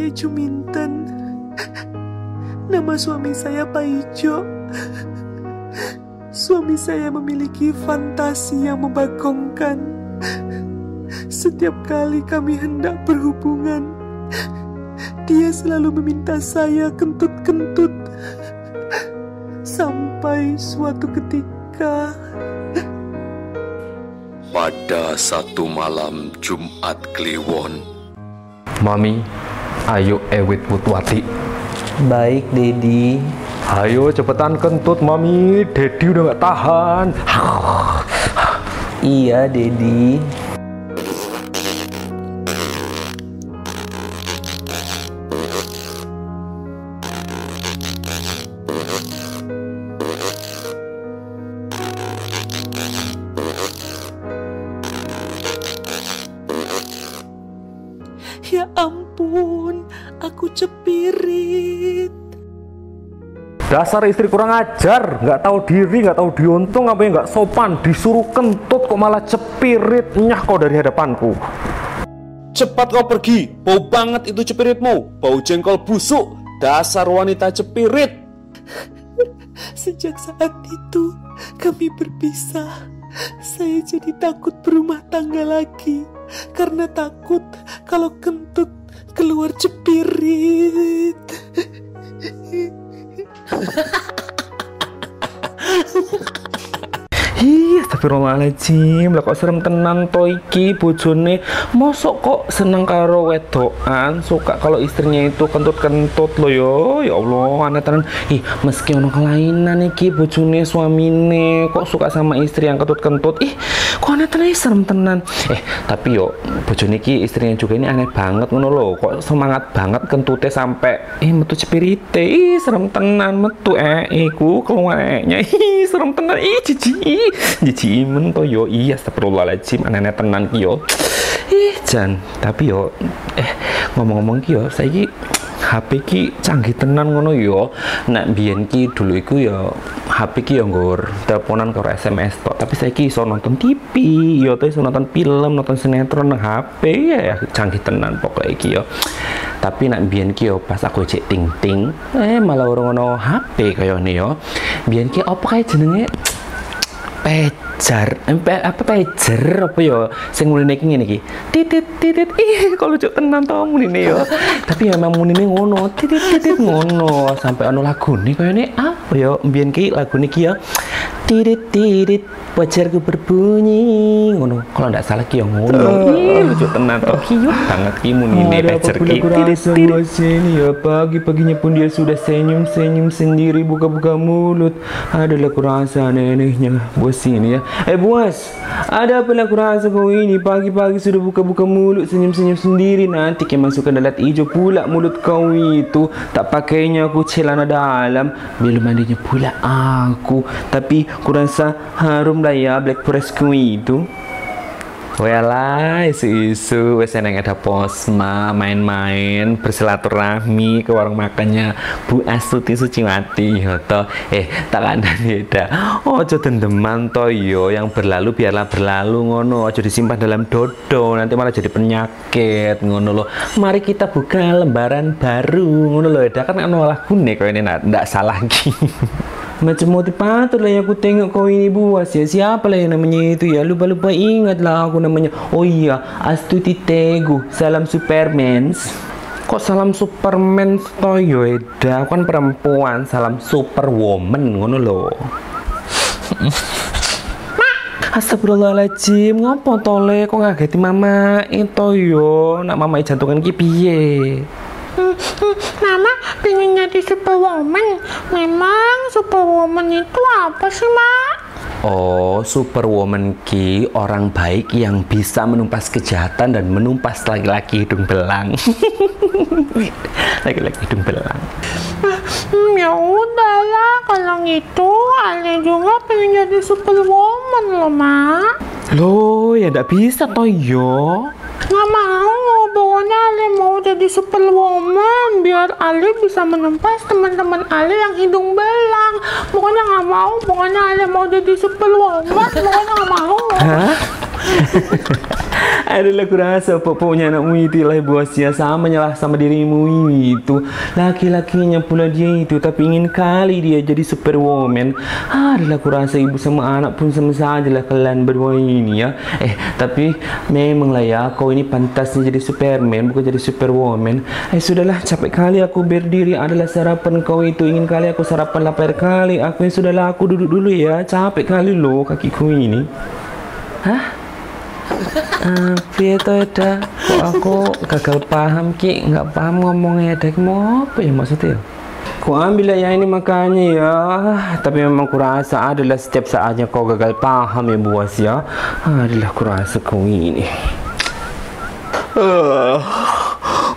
Saya Juminten. Nama suami saya Pak Ijo. Suami saya memiliki fantasi yang membagongkan. Setiap kali kami hendak berhubungan, dia selalu meminta saya kentut-kentut. Sampai suatu ketika Pada satu malam Jumat Kliwon, Mami, ayo ewit putwati. Baik, Dedi. Ayo cepetan kentut Mami, Dedi udah gak tahan. Iya, Dedi. Dasar istri kurang ajar, nggak tahu diri, nggak tahu diuntung, apa yang nggak sopan, disuruh kentut kok malah cepirit, nyah kau dari hadapanku. Cepat kau pergi, bau banget itu cepiritmu, bau jengkol busuk, dasar wanita cepirit. Sejak saat itu kami berpisah. Saya jadi takut berumah tangga lagi karena takut kalau kentut keluar cepirit. Ha ha ha ha! Ih, astagfirullahaladzim, lah kok serem tenan to iki bojone. Mosok kok seneng karo wedokan, suka kalau istrinya itu kentut-kentut lo yo. Ya Allah, aneh tenan. Ih, meski ono kelainan iki bojone suamine kok suka sama istri yang kentut-kentut. Ih, kok aneh tenan serem tenan. Eh, tapi yo bojone iki istrinya juga ini aneh banget ngono lo. Kok semangat banget kentutnya sampai ih metu cepirite. Ih, serem tenan metu eh iku keluar nya. Ih, serem tenan. Ih, jijik. Jijik imen to yo. Iya, astagfirullahaladzim aneh-aneh tenan yo. Ih, jan. Tapi yo eh ngomong-ngomong ki yo saiki HP ki canggih tenan ngono yo. Nek biyen ki dulu iku yo HP ki yo nggur teleponan karo SMS tok. Tapi saiki iso nonton TV, yo tuh iso nonton film, nonton sinetron nang HP ya, ya canggih tenan pokoknya iki yo. Tapi nek biyen ki yo pas aku cek ting-ting, eh malah orang ono HP kaya nih yo. Biyen ki apa kae jenenge? Pejar. Pe- apa pejar apa ya? Sing muline iki ngene iki. Titit titit. Ih kalau lucu tenan to muline ya. Tapi ya memang muline ngono. Titit titit ngono. Sampai ono lagu nih kayaknya apa ya? Mbiyen ki lagu ki ya titit titit pacarku berbunyi. Ngono kalau ndak salah ki ya ngono. Ih lucu tenan to cute banget ki munine Ada pejar apa ki. bos ini ya Pagi-paginya pun dia sudah senyum-senyum sendiri Buka-buka mulut. Adalah kurasa aneh-anehnya Bos ini ya. Eh bos Ada apa lah kurasa kau ini? Pagi-pagi sudah buka-buka mulut Senyum-senyum sendiri. Nanti kemasukan dalat hijau pula Mulut kau itu. Tak pakainya aku celana dalam. Belum mandinya pula aku. Tapi kurasa harum lah ya Black Forest kau itu Walah, isu-isu wes eneng ada posma main-main bersilaturahmi ke warung makannya Bu Astuti Suciwati to. Eh, tak ada beda. Ojo dendeman to yo, yang berlalu biarlah berlalu ngono. Ojo disimpan dalam dodo, nanti malah jadi penyakit ngono loh. Mari kita buka lembaran baru ngono loh. Eda kan ono lagune kok ini ndak salah lagi. Macam motivator lah yang aku tengok kau ini buas ya Siapa lah yang namanya itu ya. Lupa-lupa ingat lah aku namanya. Oh iya Astuti Teguh Salam Supermans Kok salam Superman toyo Eda Aku kan perempuan. Salam Superwoman Ngono loh Astagfirullahaladzim Ngopo tole Kok ngageti mama Itu yo? Nak mama jantungan ki piye Mama pengen jadi superwoman. Memang superwoman itu apa sih, Mak? Oh, Superwoman Ki orang baik yang bisa menumpas kejahatan dan menumpas laki-laki hidung belang. laki-laki hidung belang. Hmm, ya udahlah, kalau gitu Ale juga pengen jadi superwoman loh, Mak. Loh, ya ndak bisa toh yo. Nggak mau, pokoknya Ale mau jadi superwoman biar Ale bisa menumpas teman-teman Ale yang hidung belang. Pokoknya nggak mau, pokoknya Ale mau jadi superwoman, pokoknya nggak mau. Adalah kurasa pokoknya anakmu itu lah bosnya sama nyalah sama dirimu itu. Laki-lakinya pula dia itu Tapi ingin kali dia jadi superwoman. Adalah kurasa ibu sama anak pun sama saja lah kalian berdua ini ya. Eh tapi memang lah ya Kau ini pantasnya jadi superman bukan jadi superwoman. Eh sudahlah capek kali aku berdiri Adalah sarapan kau itu. Ingin kali aku sarapan lapar kali. Aku yang sudahlah aku duduk dulu ya. Capek kali loh kakiku ini. Hah? Uh, piye to Eda? Kok aku gagal paham ki, nggak paham ngomongnya Eda. Mau apa ya maksudnya? Ku ambil ya ini makanya ya. Tapi memang kurasa adalah setiap saatnya kau gagal paham ya buas ya. Adalah kurasa kau ini. Uh,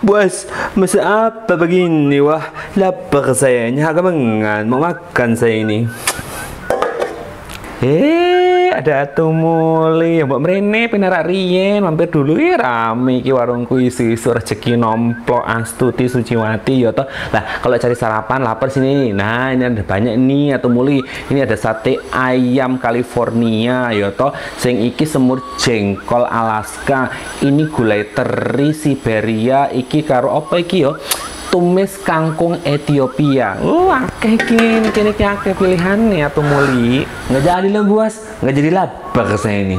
Buas, masa apa begini wah? Lapar saya, nyaga mengan, mau makan saya ini. Eh, ada tumuli, mbak mrene penarak rien, mampir dulu ya rame ki warungku isu-isu rezeki nomplok Astuti Suciwati ya toh. Lah, kalau cari sarapan lapar sini. Nah, ini ada banyak nih atau muli. Ini ada sate ayam California ya toh. Sing iki semur jengkol Alaska. Ini gulai teri Siberia iki karo apa iki yo? Tumis kangkung Ethiopia. Oh, akeh kini kini akeh pilihan nih atau muli. Nggak jadi lah buas, nggak jadi lapar saya ini.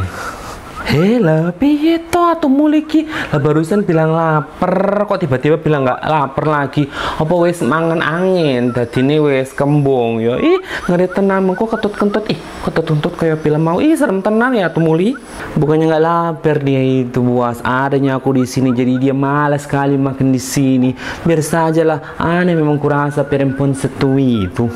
Hela, piye to ki? Lah barusan bilang lapar, kok tiba-tiba bilang nggak lapar lagi? Apa wes mangan angin? Tadi ini wes kembung yo. Ih, ngeri tenan kok ketut-kentut. Ih, ketut-kentut kayak film mau. Ih, serem tenan ya tuh muli. Bukannya nggak lapar dia itu buas. Adanya aku di sini jadi dia malas sekali makan di sini. Biar saja lah. Aneh memang kurasa perempuan setui itu.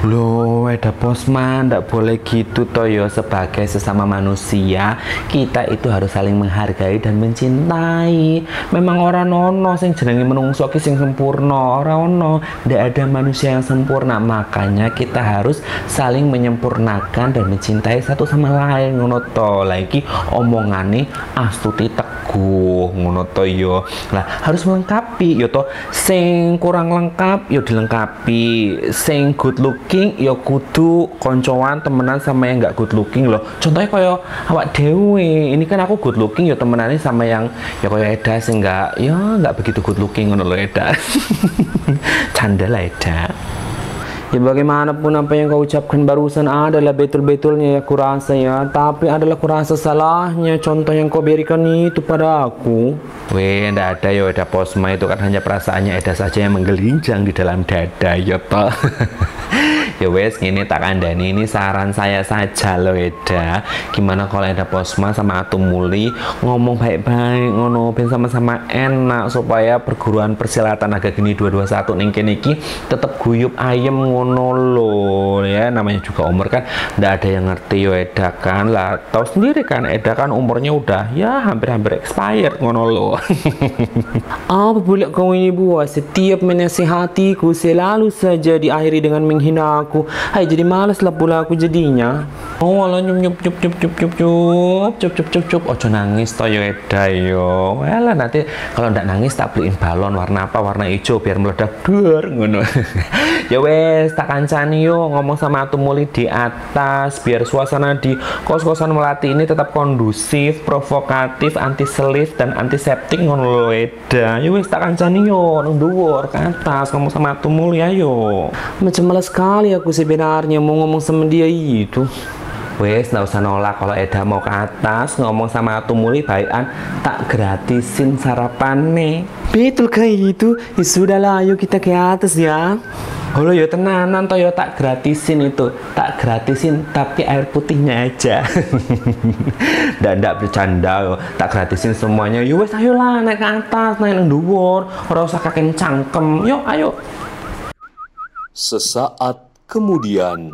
Loh, ada posman, ndak boleh gitu Toyo sebagai sesama manusia kita itu harus saling menghargai dan mencintai. Memang orang nono sing jenenge menungso ki sing sempurna, orang ono ndak ada manusia yang sempurna. Makanya kita harus saling menyempurnakan dan mencintai satu sama lain ngono to. Lagi omongane astuti teguh ngono to yo. Lah, harus melengkapi yo to. Sing kurang lengkap yo dilengkapi. Sing good look looking ya kudu koncoan temenan sama yang nggak good looking loh. Contohnya kaya awak dewe ini kan aku good looking ya temenannya sama yang ya kaya Eda sih nggak ya nggak begitu good looking ngono loh Eda. Canda lah Eda. Ya bagaimanapun apa yang kau ucapkan barusan adalah betul-betulnya ya kurasa ya. Tapi adalah kurasa salahnya. Contoh yang kau berikan itu pada aku. Weh, ndak ada ya Eda Posma. Itu kan hanya perasaannya Eda saja yang menggelinjang di dalam dada ya toh ya wes ini tak kandani ini saran saya saja loh Eda. Gimana kalau ada Posma sama Atum Muli ngomong baik-baik ngono sama-sama enak supaya perguruan persilatan agak gini 221 ning kene iki tetap guyup ayem ngono lo ya namanya juga umur kan ndak ada yang ngerti yo Eda kan. Lah tahu sendiri kan Eda kan umurnya udah ya hampir-hampir expired ngono lo apa boleh kau ini buat setiap menasihatiku selalu saja diakhiri dengan menghina aku. Hai jadi males lah pula aku jadinya. Oh ala nyup nyup nyup nyup nyup nyup nyup. Cup cup cup cup. Ojo nangis toh yo Eda yo. Walah nanti kalau ndak nangis tak beliin balon warna apa warna hijau biar meledak. Duar ngono. Ya wes tak kancani yo. Ngomong sama Atu Muli di atas biar suasana di kos-kosan Melati ini tetap kondusif provokatif anti selif dan antiseptik ngono lo Eda. Ya wes tak kancani yo. Nang dhuwur ke atas. Ngomong sama Atu Muli ayo. Macam males sekali aku sebenarnya mau ngomong sama dia itu Wes, nggak usah nolak kalau Eda mau ke atas ngomong sama Atu Muli baikan tak gratisin sarapan nih. Betul kayak gitu. Ya sudahlah, ayo kita ke atas ya. Halo ya tenanan toh ya tak gratisin itu, tak gratisin tapi air putihnya aja. Ndak ndak bercanda yo, tak gratisin semuanya. Yo wes ayolah naik ke atas, naik nang dhuwur, ora usah kakek cangkem. Yuk, ayo. Sesaat kemudian.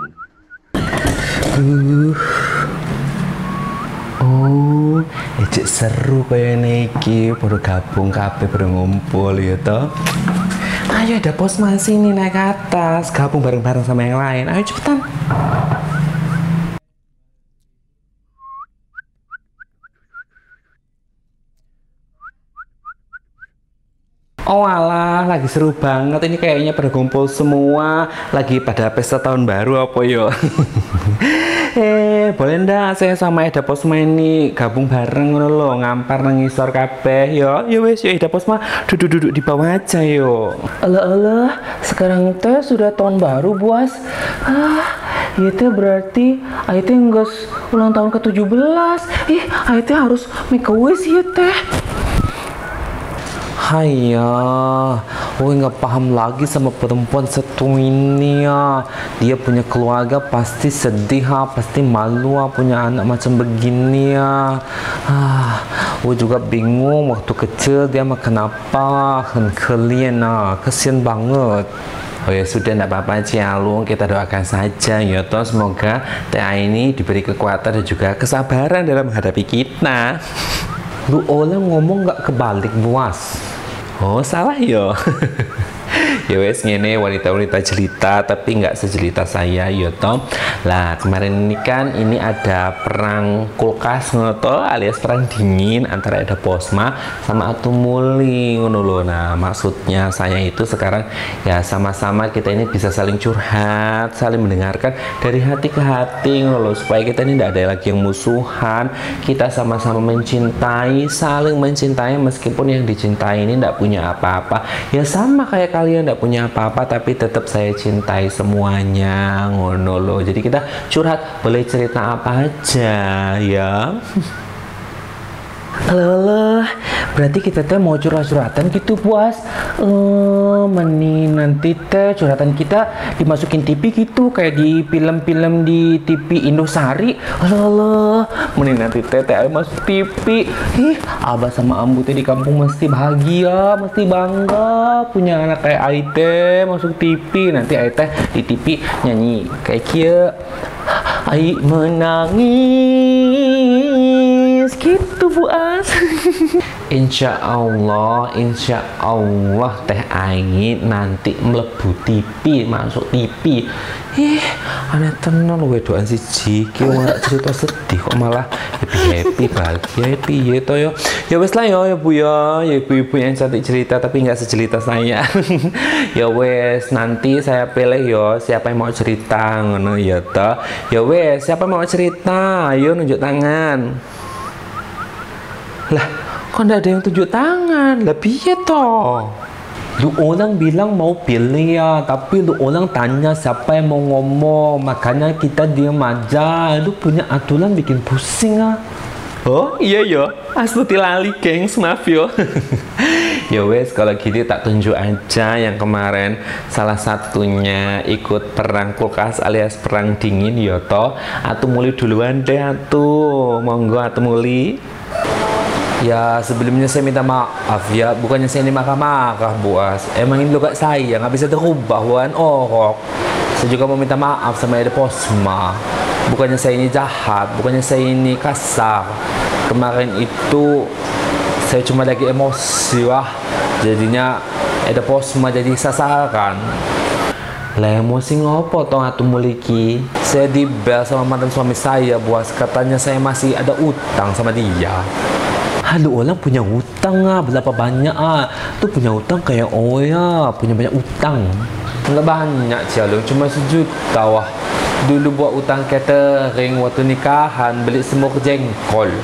Oh, ejek seru kaya niki, baru gabung kabeh baru ngumpul ya toh. Ayo ada pos sini naik ke atas, gabung bareng-bareng sama yang lain. Ayo cepetan. Oh alah, lagi seru banget ini kayaknya pada kumpul semua Lagi pada pesta tahun baru apa yo Eh, boleh ndak saya sama Eda Posma ini gabung bareng lho, ngampar nang ngisor kabeh yo. Ya wis yo Eda Posma duduk-duduk di bawah aja yo. Alah alah, sekarang teh sudah tahun baru buas. Ah, ya teh berarti ayo teh nggak ulang tahun ke-17. Ih, ayo teh harus make a wish ya teh. Haya, gue nggak paham lagi sama perempuan satu ini ya. Dia punya keluarga pasti sedih ha, pasti malu ha, punya anak macam begini ya. Ah, gue juga bingung waktu kecil dia makan apa, kan kalian ah, kesian banget. Oh ya sudah tidak apa-apa Cialung kita doakan saja ya toh semoga TA ini diberi kekuatan dan juga kesabaran dalam menghadapi kita. Lu orang ngomong nggak kebalik buas. Oh salah yo. ya wes ngene wanita-wanita jelita tapi nggak sejelita saya ya toh. Lah kemarin ini kan ini ada perang kulkas ngono alias perang dingin antara ada Posma sama Atumuli ngono loh. Nah maksudnya saya itu sekarang ya sama-sama kita ini bisa saling curhat saling mendengarkan dari hati ke hati ngono loh. Supaya kita ini tidak ada lagi yang musuhan kita sama-sama mencintai saling mencintai meskipun yang dicintai ini tidak punya apa-apa. Ya sama kayak kalian tidak punya apa-apa tapi tetap saya cintai semuanya. Ngono loh jadi kita curhat boleh cerita apa aja ya. Alah, berarti kita teh mau curhat-curhatan gitu puas. Eh, meni nanti teh curhatan kita dimasukin TV gitu kayak di film-film di TV Indosari. Alah, meni nanti teh teh masuk TV. Ih, abah sama ambu teh di kampung mesti bahagia, mesti bangga punya anak kayak Aite masuk TV. Nanti Aite di TV nyanyi kayak kia. Ai menangis gitu buas Insya Allah, Insya Allah Teh Aini nanti melebu TV, masuk TV. Ih, aneh tenan loh wedoan si Jiki, malah cerita sedih kok malah happy happy bahagia happy ya toh yo. Ya wes lah yo ya bu ya, ya ibu-ibu yang cantik cerita tapi nggak secerita saya. ya wes nanti saya pilih yo siapa yang mau cerita ngono ya toh. Ya wes siapa yang mau cerita, ayo nunjuk tangan. Lah, kok ndak ada yang tunjuk tangan? Lah piye toh? Lu orang bilang mau pilih ya, tapi lu orang tanya siapa yang mau ngomong, makanya kita diam aja. Lu punya aturan bikin pusing ah. Oh iya ya, asli lali gengs maaf yo. ya wes kalau gitu tak tunjuk aja yang kemarin salah satunya ikut perang kulkas alias perang dingin toh. Atau mulai duluan deh atuh, monggo atau mulai. Ya sebelumnya saya minta maaf ya. Bukannya saya ini marah-marah buas Emang ini gak saya. Nggak bisa terubah wan. Orok. Saya juga mau minta maaf sama Ede Posma. Bukannya saya ini jahat. Bukannya saya ini kasar. Kemarin itu Saya cuma lagi emosi wah. Jadinya Ede Posma jadi sasaran. Lah emosi ngopo toh atu muliki? Saya dibel sama mantan suami saya buas Katanya saya masih ada utang sama dia Halo orang punya utang ah berapa banyak ah. Tuh punya utang kayak oh ya punya banyak utang nggak banyak sih lo cuma sejuta wah. Dulu buat utang catering waktu nikahan beli semua jengkol.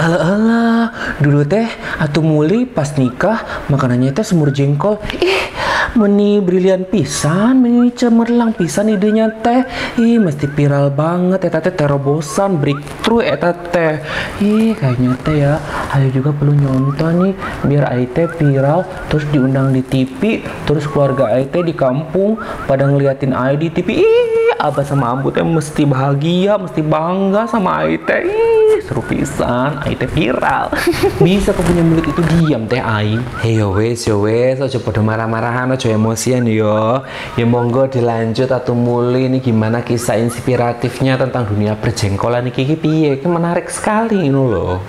Alah alah, dulu teh atau mulai pas nikah makanannya teh semur jengkol. Ih, meni brilian pisan, meni cemerlang pisan idenya teh. Ih, mesti viral banget eta teh terobosan breakthrough eta teh. Ih, kayaknya teh ya, ayo juga perlu nyonton nih biar ayo teh viral terus diundang di TV, terus keluarga ayo teh di kampung pada ngeliatin ayo di TV. Ih, abah sama ambu teh mesti bahagia, mesti bangga sama ayo teh. Ih, seru pisan. Ai teh viral. Bisa kau punya mulut itu diam teh Ai. Hey yo wes yo wes, aja pada marah-marahan, aja emosian yo. Ya monggo dilanjut atau mulai ini gimana kisah inspiratifnya tentang dunia perjengkolan ini kiki piye? Menarik sekali ini loh.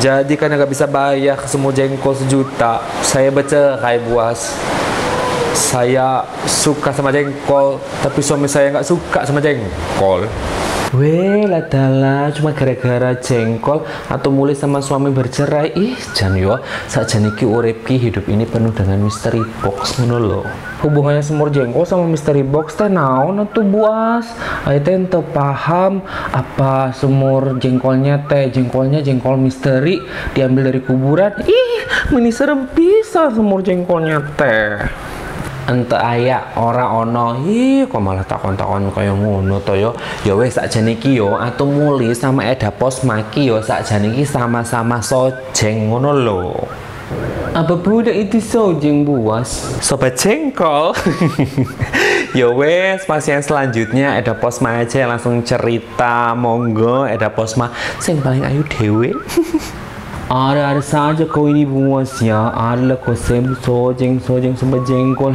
Jadi karena nggak bisa bayar ke semua jengkol sejuta, saya baca kayak buas. Saya suka sama jengkol, tapi suami saya nggak suka sama jengkol. Weh, ladala cuma gara-gara jengkol atau mulai sama suami bercerai. Ih, jan yo, saja niki urip ki hidup ini penuh dengan misteri box ngono lho. Hubungannya semur jengkol sama misteri box teh naon atuh buas? Ayo teh ente paham apa semur jengkolnya teh jengkolnya jengkol misteri diambil dari kuburan. Ih, meni serem bisa semur jengkolnya teh ente aya ora ono. Hi kok malah takon-takon kaya ngono to yo. Ya wis sakjane iki yo atau muli sama Eda Pos Maki yo sakjane iki sama-sama sojeng ngono lho. Apa budak itu sojeng buas sobat jengkol. Ya wes pasien selanjutnya ada posma aja langsung cerita monggo ada posma. Sing paling ayu dewe ada-ada saja kau ini buas ya ada kau sem sojeng sojeng sempat jengkol.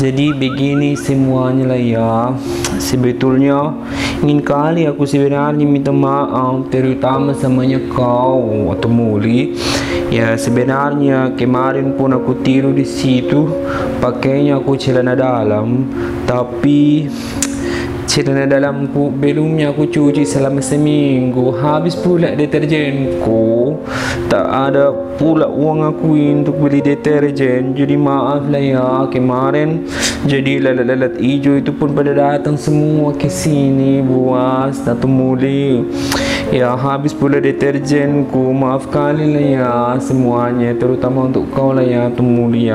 Jadi begini semuanya lah ya. Sebetulnya ingin kali aku sebenarnya minta maaf terutama samanya kau atau muli. Ya sebenarnya kemarin pun aku tidur di situ pakainya aku celana dalam. Tapi celana dalamku belumnya aku cuci selama seminggu. Habis pula deterjenku tak ada pula uang aku untuk beli deterjen. Jadi maaf lah ya kemarin jadi lalat-lalat hijau itu pun pada datang semua ke sini buas atau muli ya habis pula deterjenku maaf kali lah ya semuanya terutama untuk kau lah ya Tumuli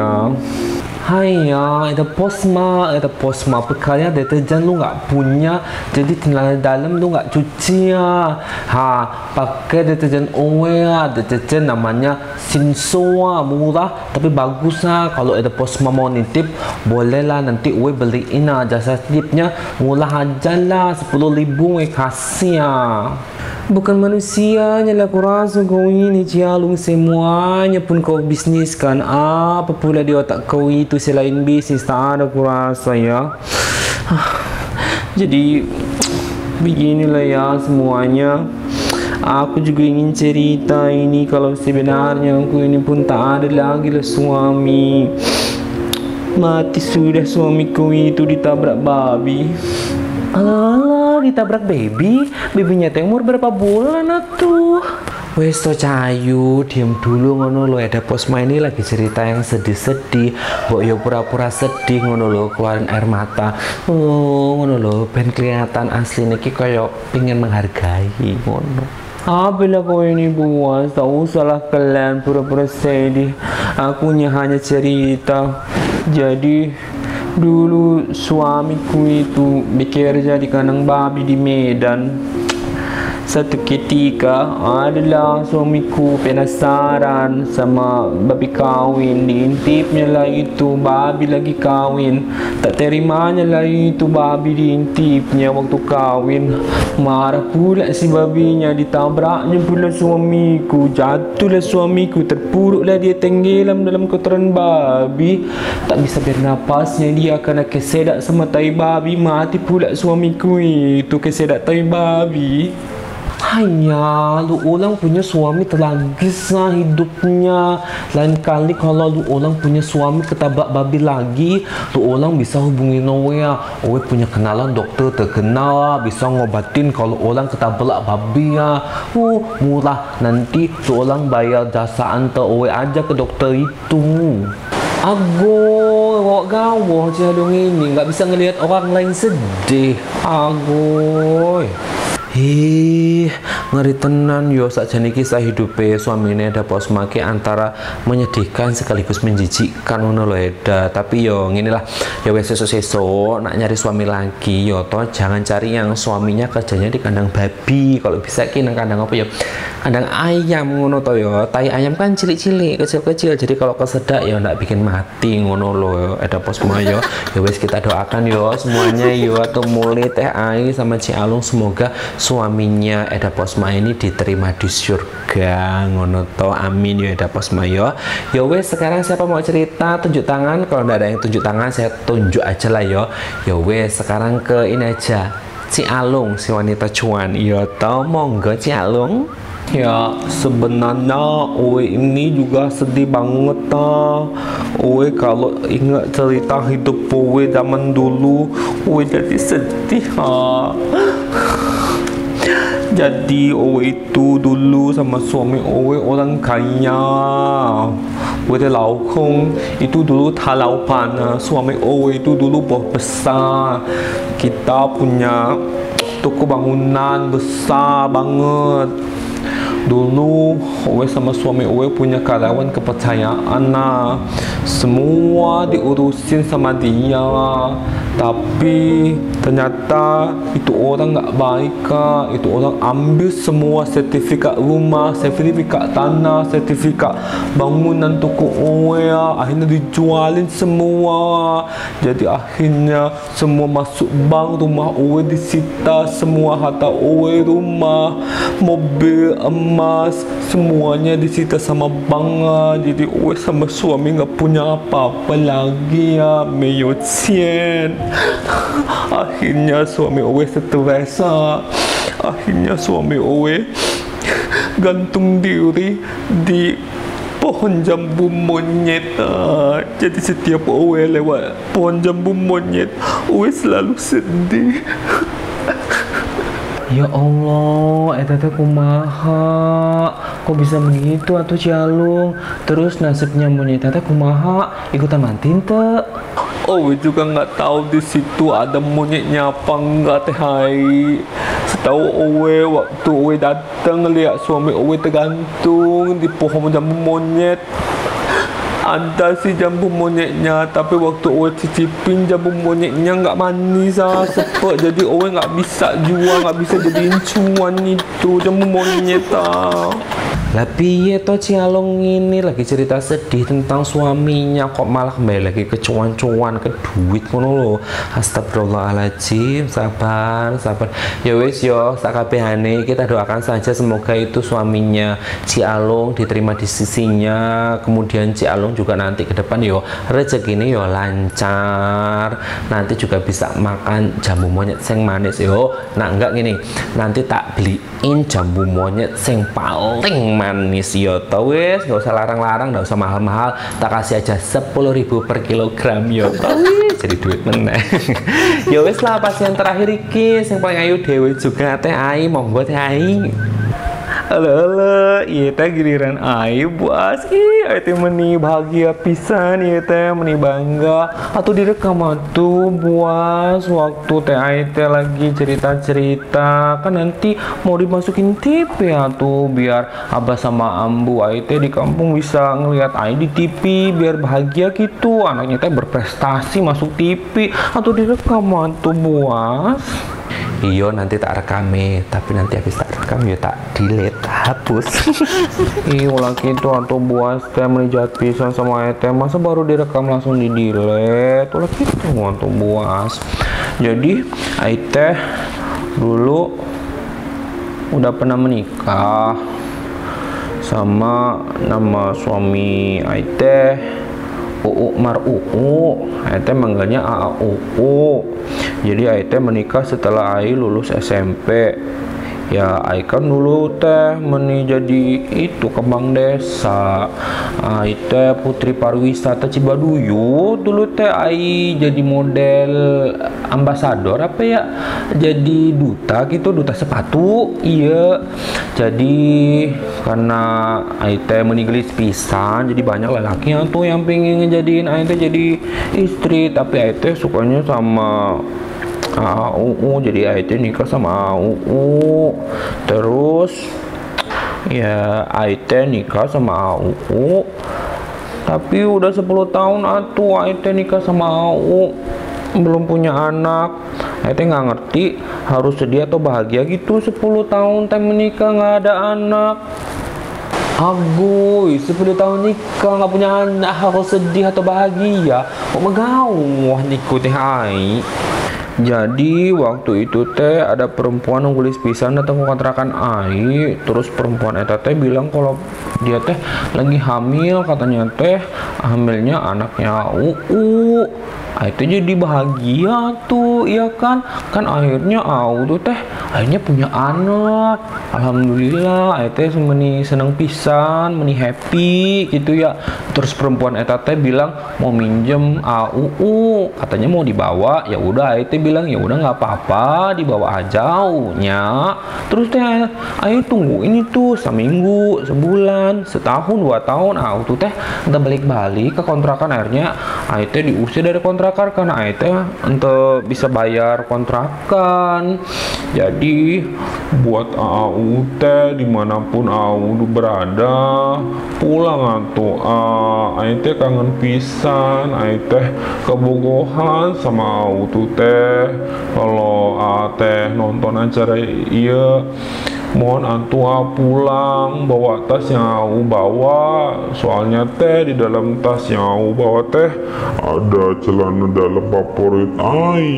ya Hai ya, ada posma, ada posma Perkara deterjen lu nggak punya Jadi tinggal dalam lu nggak cuci ya. Ha, pakai deterjen Owe ya. Deterjen namanya Sinsoa Murah tapi bagus lah Kalau ada posma mau nitip Boleh lah nanti Owe beliin lah Jasa titipnya murah aja lah 10 ribu Owe kasih ya. Bukan manusianya lah kau rasa kau ini Cialung semuanya pun kau bisniskan Apa pula di otak kau itu selain bisnis Tak ada kau rasa ya Jadi Beginilah ya semuanya Aku juga ingin cerita ini Kalau sebenarnya aku ini pun tak ada lagi lah suami Mati sudah suamiku itu ditabrak babi Alah, ditabrak baby. Babynya teh berapa bulan atuh? Wes to cayu, diem dulu ngono lo. Ada posma ini lagi cerita yang sedih-sedih. Mbok yo pura-pura sedih ngono lo, keluarin air mata. Oh, ngono lo, ben kelihatan asli niki kaya pengen menghargai ngono. Apabila kau ini buas, tak usahlah kalian pura-pura sedih. Akunya hanya cerita. Jadi, Dulu suamiku itu bekerja di kandang babi di Medan. Satu ketika adalah suamiku penasaran sama babi kawin Diintipnya lah itu babi lagi kawin Tak terimanya lah itu babi diintipnya waktu kawin Marah pula si babinya ditabraknya pula suamiku. Jatuhlah suamiku terpuruklah dia tenggelam dalam kotoran babi. Tak bisa bernapasnya dia kerana kesedak sama tai babi. Mati pula suamiku itu kesedak tai babi hanya lu orang punya suami terlagis lah hidupnya. Lain kali kalau lu orang punya suami ketabrak babi lagi Lu orang bisa hubungi Noe Owe punya kenalan dokter terkenal lah Bisa ngobatin kalau orang ketabrak babi ya. Oh murah. Nanti lu orang bayar jasa antar Owe aja ke dokter itu. Ago, awak gawah je dong ini. Nggak bisa ngelihat orang lain sedih. Agoy Ih, ngeri tenan yo saja kisah suami ini ada pos make antara menyedihkan sekaligus menjijikkan ngono lho Eda. Tapi yo lah ya wes seso-seso nak nyari suami lagi yo toh jangan cari yang suaminya kerjanya di kandang babi. Kalau bisa kini kandang apa ya? Kandang ayam ngono to yo. Tai ayam kan cilik-cilik, kecil-kecil. Jadi kalau kesedak ya ndak bikin mati ngono lo Ada pos yo. Ya wes kita doakan yo semuanya yo atau mulai teh ai sama Ci Alung semoga suaminya Eda Posma ini diterima di surga. Ngono to amin ya Eda Posma yo ya wes sekarang siapa mau cerita? Tunjuk tangan. Kalau tidak ada yang tunjuk tangan saya tunjuk aja lah yo ya wes sekarang ke ini aja. Ci Alung si wanita cuan. Yo to monggo Ci Alung Ya sebenarnya Owe ini juga sedih banget ta Owe kalau ingat cerita hidup Owe zaman dulu Owe jadi sedih ha Jadi Owe itu dulu sama suami Owe orang kaya. Wede laukong itu dulu talaupan. Suami Owe itu dulu bos besar. Kita punya toko bangunan besar banget. Dulu Owe sama suami Owe punya karyawan kepercayaan nah. Semua diurusin sama dia. Tapi ternyata itu orang nggak baik kak. Itu orang ambil semua sertifikat rumah, sertifikat tanah, sertifikat bangunan toko ya. Akhirnya dijualin semua. Jadi akhirnya semua masuk bank rumah Owe disita semua harta Owe rumah, mobil, emas, semuanya disita sama bank. Jadi Owe sama suami nggak punya apa-apa lagi ya. Meyo Cien. Akhirnya suami Owe stres ah. Akhirnya suami Owe gantung diri di pohon jambu monyet ah. Jadi setiap Owe lewat pohon jambu monyet Owe selalu sedih Ya Allah, eta teh kumaha? Kok bisa begitu atuh Cialung? Terus nasibnya monyet teh kumaha? Ikutan mantin teh? Owe juga nggak tahu di situ ada monyetnya apa enggak teh hai. Setahu Owe waktu Owe datang lihat suami Owe tergantung di pohon jambu monyet. Ada si jambu monyetnya, tapi waktu Owe cicipin jambu monyetnya nggak manis ah, sepet. Jadi Owe nggak bisa jual, nggak bisa jadiin cuan itu jambu monyet ah. Lah piye to Cialung ini lagi cerita sedih tentang suaminya kok malah kembali lagi ke cuan-cuan ke duit ngono lho. Astagfirullahaladzim, sabar, sabar. Ya wis yo, sakabehane kita doakan saja semoga itu suaminya Cialung diterima di sisinya, kemudian Cialung juga nanti ke depan yo rezeki ini yo lancar. Nanti juga bisa makan jambu monyet sing manis yo. Nah, enggak gini. Nanti tak beliin jambu monyet sing paling manis yo to wis. Nggak usah larang-larang nggak usah mahal-mahal. Tak kasih aja 10.000 per kilogram yo wis. Jadi duit meneh. Yo wis lah pasien terakhir iki sing paling ayu dewe juga teh ai monggo teh ai Halo, halo, iya teh giliran ai buas, ih, ai teh meni bahagia pisan, iya teh meni bangga. Atau direkam tuh buas waktu teh ai teh lagi cerita-cerita, kan nanti mau dimasukin TV ya tuh biar abah sama ambu ai teh di kampung bisa ngelihat ai di TV biar bahagia gitu. Anaknya teh berprestasi masuk TV atau direkam tuh buas. Iyo nanti tak rekame tapi nanti habis tak rekam yo tak delete hapus. Ih, ulah gitu atau buas teh menijat pisan sama teh masa baru direkam langsung di delete? Ulah gitu atau buas. Jadi ai teh dulu udah pernah menikah sama nama suami ai teh Uu Mar Uu Ai teh manggilnya AA Uu jadi Ai teh menikah setelah Ai lulus SMP ya Ai kan dulu teh meni jadi itu kembang desa. Ai teh putri pariwisata Cibaduyut. Dulu teh Ai jadi model ambasador apa ya? Jadi duta gitu duta sepatu. Iya. Jadi karena Ai teh meninggalis pisan jadi banyak lelaki yang tuh yang pengen ngejadiin Ai teh jadi istri. Tapi Ai teh sukanya sama AUU jadi Aite nikah sama AUU terus ya Aite nikah sama AUU tapi udah 10 tahun atuh Aite nikah sama AUU belum punya anak. Aite nggak ngerti harus sedih atau bahagia gitu 10 tahun teh menikah nggak ada anak. Agoy, 10 tahun nikah nggak punya anak harus sedih atau bahagia. Kok megawah niku teh ai jadi waktu itu teh ada perempuan nunggulis pisan datang ke kontrakan Ai. Terus perempuan eta teh bilang kalau dia teh lagi hamil katanya teh. Hamilnya anaknya UU. Itu jadi bahagia tuh ya kan? Kan akhirnya aku tuh teh akhirnya punya anak. Alhamdulillah itu semeni seneng pisan meni happy gitu ya. Terus perempuan eta teh bilang mau minjem AUU katanya mau dibawa ya udah itu bilang ya udah nggak apa-apa dibawa aja nya terus teh ayo tunggu ini tuh seminggu sebulan setahun dua tahun. Aku tuh teh udah balik-balik ke kontrakan akhirnya. AIT diusir dari kontrakan karena AIT untuk bisa bayar kontrakan. Jadi buat AAU teh di mana pun AAU berada pulang atau AIT kangen pisan AIT kebogohan sama AAU tuh teh kalau teh nonton acara iya. Mohon antua pulang bawa tas yang aku bawa. Soalnya teh di dalam tas yang aku bawa teh ada celana dalam favorit ai.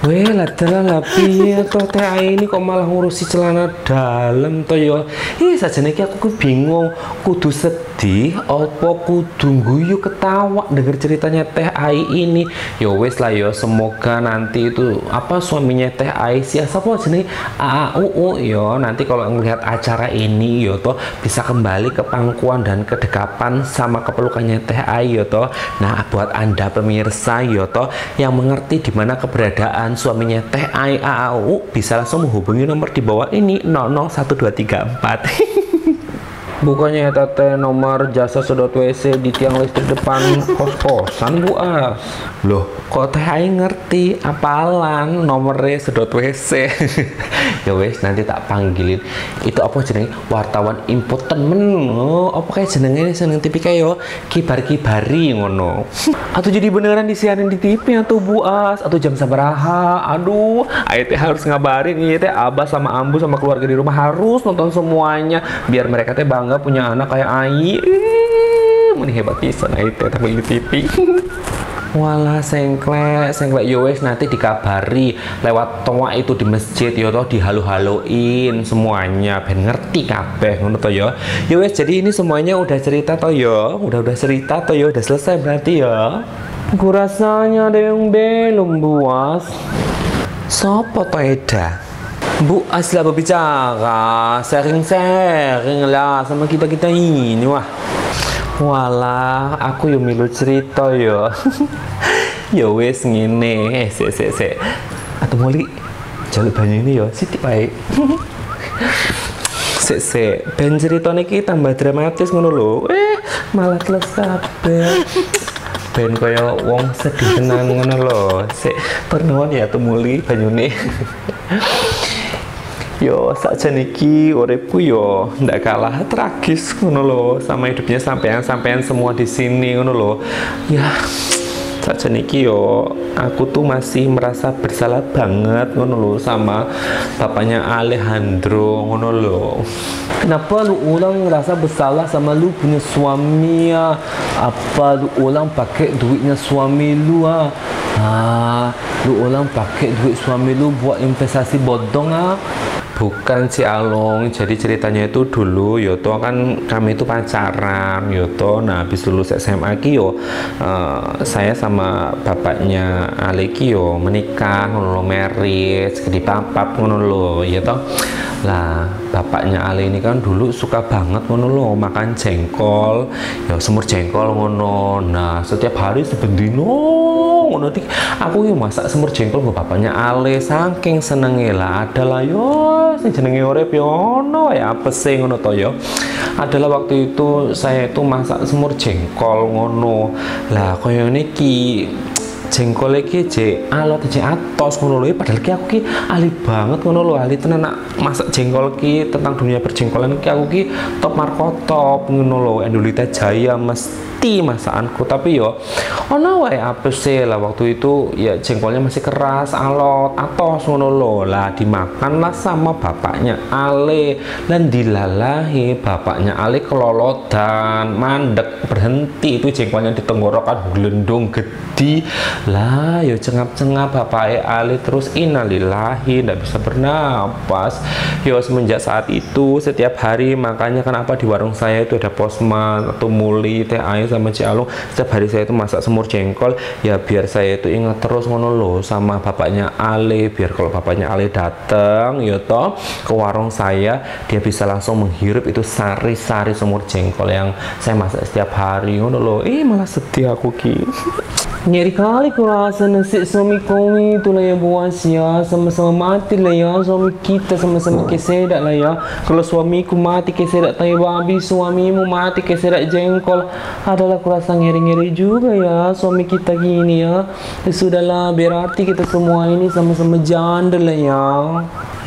Weh, lah dalam lah piye toh teh ini kok malah ngurusi celana dalam toh yo. Ih, sajane aku bingung, kudu sedih apa kudu guyu ketawa denger ceritanya Teh Ai ini. Yo wes lah yo, semoga nanti itu apa suaminya Teh Ai siapa jenenge AAUU yo nanti kalau ngelihat acara ini yo toh bisa kembali ke pangkuan dan kedekapan sama kepelukannya Teh Ai yo toh. Nah, buat Anda pemirsa yo toh yang mengerti di mana keberadaan suaminya Teh Ai AAU bisa langsung menghubungi nomor di bawah ini 001234 Bukannya ya tete nomor jasa sedot WC di tiang listrik depan kos-kosan Bu As. Loh, kok teh ai ngerti apalan nomornya sedot WC. ya wes nanti tak panggilin. Itu apa jenenge wartawan infotainment. Oh, apa kayak jenenge seneng TV kayak yo kibar-kibari ngono. atau jadi beneran disiarin di TV atau Bu As atau jam sabaraha. Aduh, ayo teh harus ngabarin ini teh Abah sama Ambu sama keluarga di rumah harus nonton semuanya biar mereka teh bangga punya anak kayak Ai ini hebat bisa Ai teh tapi di TV Walah sengklek, sengklek yowes nanti dikabari lewat toa itu di masjid yo toh dihalu-haluin semuanya ben ngerti kabeh ngono toh yo. Yowes jadi ini semuanya udah cerita toh yo, udah udah cerita toh yo, udah selesai berarti ya. Kurasanya ada yang belum buas. Sopo toh? Bu Asla berbicara, sharing-sharing lah sama kita-kita ini wah. Walah, aku yang milu cerita yo. ya wes ngene, eh se se se. Atau muli jaluk banyak ini yo, siti baik. se se, ben cerita niki tambah dramatis ngono lho. Eh, malah teles kabeh. ben kaya wong sedih tenan ngono lho. Sik, pernuwun ya tumuli banyune. yo saja niki uripku yo ndak kalah tragis ngono lo sama hidupnya sampean-sampean semua di sini ngono lo ya saja niki yo aku tuh masih merasa bersalah banget ngono lo sama bapaknya Alejandro ngono lo kenapa lu ulang ngerasa bersalah sama lu punya suami ya? Apa lu ulang pakai duitnya suami lu ah ah lu ulang pakai duit suami lu buat investasi bodong ah bukan si Along jadi ceritanya itu dulu Yoto kan kami itu pacaran Yoto. Nah habis lulus SMA Kyo uh, eh, saya sama bapaknya Ale Kyo menikah ngono marriage di papap ngono lo Yoto lah bapaknya Ale ini kan dulu suka banget ngono lo makan jengkol. Ya semur jengkol ngono. Nah setiap hari sebendino ngono. Dik aku yo masak semur jengkol ke bapaknya Ale. Saking senenge lah adalah yo sing jenenge urip yo ya apa sih ngono to yo. Adalah waktu itu saya itu masak semur jengkol ngono. Lah koyo niki jengkol iki je alot je atos ngono lho. Padahal ki aku ki ahli banget ngono lho. Ahli tenan nak masak jengkol ki tentang dunia perjengkolan ki aku ki top markotop ngono lho. Endulita Jaya mesti masakanku. Tapi yo ono wae sih. Lah waktu itu ya jengkolnya masih keras alot atau ngono lo lah dimakan lah sama bapaknya Ale. Dan dilalahi bapaknya Ale kelolotan mandek berhenti. Itu jengkolnya di tenggorokan gelendong gede lah yo cengap-cengap bapak Ali terus innalillahi ndak bisa bernapas. Yo semenjak saat itu setiap hari makanya kenapa di warung saya itu ada posman atau muli teh air sama cialung setiap hari saya itu masak semur jengkol. Ya biar saya itu ingat terus ngono loh sama bapaknya Ale biar kalau bapaknya Ale datang ya toh ke warung saya dia bisa langsung menghirup itu sari-sari semur jengkol yang saya masak setiap hari ngono loh eh malah sedih aku ki Nyeri kali kurasa nasib suami kami itu lah ya buas ya Sama-sama mati lah ya. Suami kita sama-sama kesedak lah ya. Kalau suamiku mati kesedak tayo babi Suamimu mati kesedak jengkol. Adalah kurasa ngeri-ngeri juga ya Suami kita gini ya, ya Sudahlah berarti kita semua ini sama-sama janda lah ya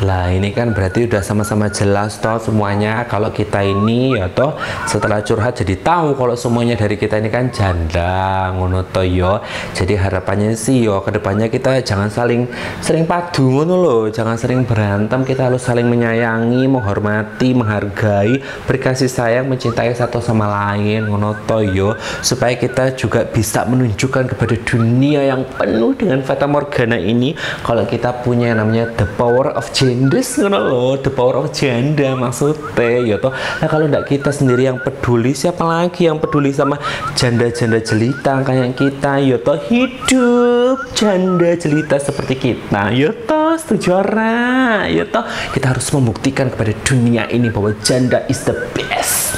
lah ini kan berarti udah sama-sama jelas toh semuanya. Kalau kita ini ya toh setelah curhat jadi tahu kalau semuanya dari kita ini kan janda ngono toh yo. Jadi harapannya sih yo ke depannya kita jangan saling sering padu ngono loh. Jangan sering berantem kita harus saling menyayangi menghormati menghargai berkasih sayang mencintai satu sama lain ngono toh yo. Supaya kita juga bisa menunjukkan kepada dunia yang penuh dengan fata morgana ini. Kalau kita punya yang namanya the power of genders ngono loh the power of janda maksudnya ya toh nah kalau ndak kita sendiri yang peduli siapa lagi yang peduli sama janda-janda jelita kayak kita ya toh hidup janda jelita seperti kita ya toh setuju ora ya toh kita harus membuktikan kepada dunia ini bahwa janda is the best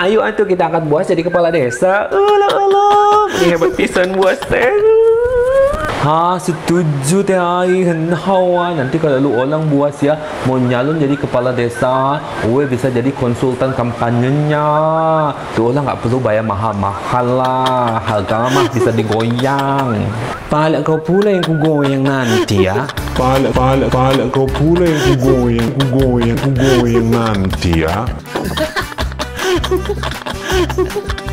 Ayo atuh kita angkat buas jadi kepala desa. Ulah. Ini hebat pisan buas teh. Ha, setuju teh ai hawa nanti kalau lu orang buas ya mau nyalon jadi kepala desa, gue bisa jadi konsultan kampanyenya. Tuh orang nggak perlu bayar mahal-mahal lah, harga mah bisa digoyang. Pala kau pula yang kugoyang nanti ya. Pala, pala, pala kau pula yang kugoyang, kugoyang, kugoyang nanti ya.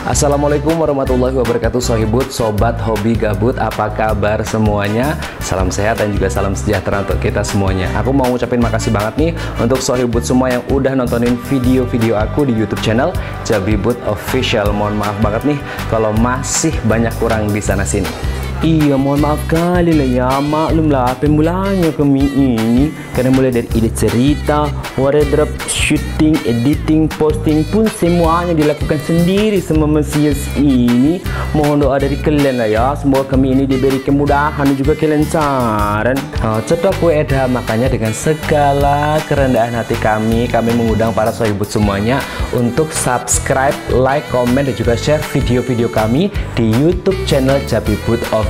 Assalamualaikum warahmatullahi wabarakatuh Sohibut, Sobat Hobi Gabut Apa kabar semuanya? Salam sehat dan juga salam sejahtera untuk kita semuanya. Aku mau ngucapin makasih banget nih Untuk Sohibut semua yang udah nontonin video-video aku di youtube channel Jabibut Official. Mohon maaf banget nih Kalau masih banyak kurang di sana-sini Iya mohon maaf kali lah ya. Maklumlah pemulanya kami ini. Karena mulai dari ide cerita Wardrobe, shooting, editing, posting pun Semuanya dilakukan sendiri sama Mesias ini. Mohon doa dari kalian lah ya. Semoga kami ini diberi kemudahan dan juga kelancaran. Oh, Cetok eda. Makanya dengan segala kerendahan hati kami Kami mengundang para sohibut semuanya Untuk subscribe, like, komen dan juga share video-video kami Di youtube channel Jabibut Official